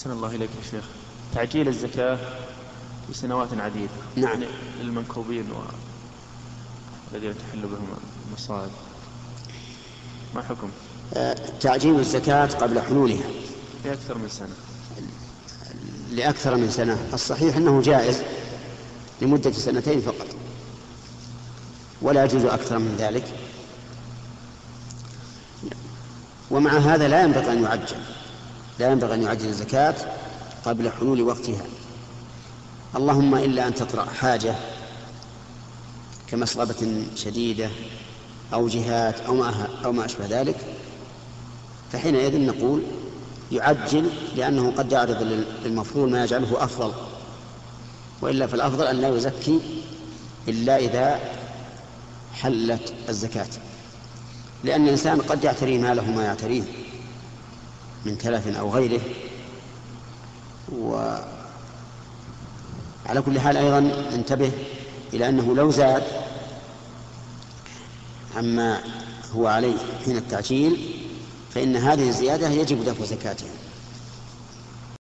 أحسن الله إليك يا شيخ. تعجيل الزكاة في سنوات عديدة. نعم. يعني المنكوبين والذين تحل بهم المصائب. ما حكم؟ آه، تعجيل الزكاة قبل حلولها. في أكثر من سنة. لأكثر من سنة. الصحيح أنه جائز لمدة سنتين فقط. ولا يجوز أكثر من ذلك. ومع هذا لا ينبغي أن يعجل. لا ينبغي أن يعجل الزكاة قبل حلول وقتها. اللهم إلا أن تطرأ حاجة كمسغبة شديدة أو جهات أو ما, أو ما أشبه ذلك فحينئذ نقول يعجل لأنه قد يعرض للمفضول ما يجعله أفضل. وإلا فالأفضل أن لا يزكي إلا إذا حلت الزكاة. لأن الإنسان قد يعتري ماله ما يعتريه. من تلف أو غيره. وعلى كل حال أيضا انتبه إلى أنه لو زاد عما هو عليه حين التعجيل فإن هذه الزيادة يجب دفع زكاتها.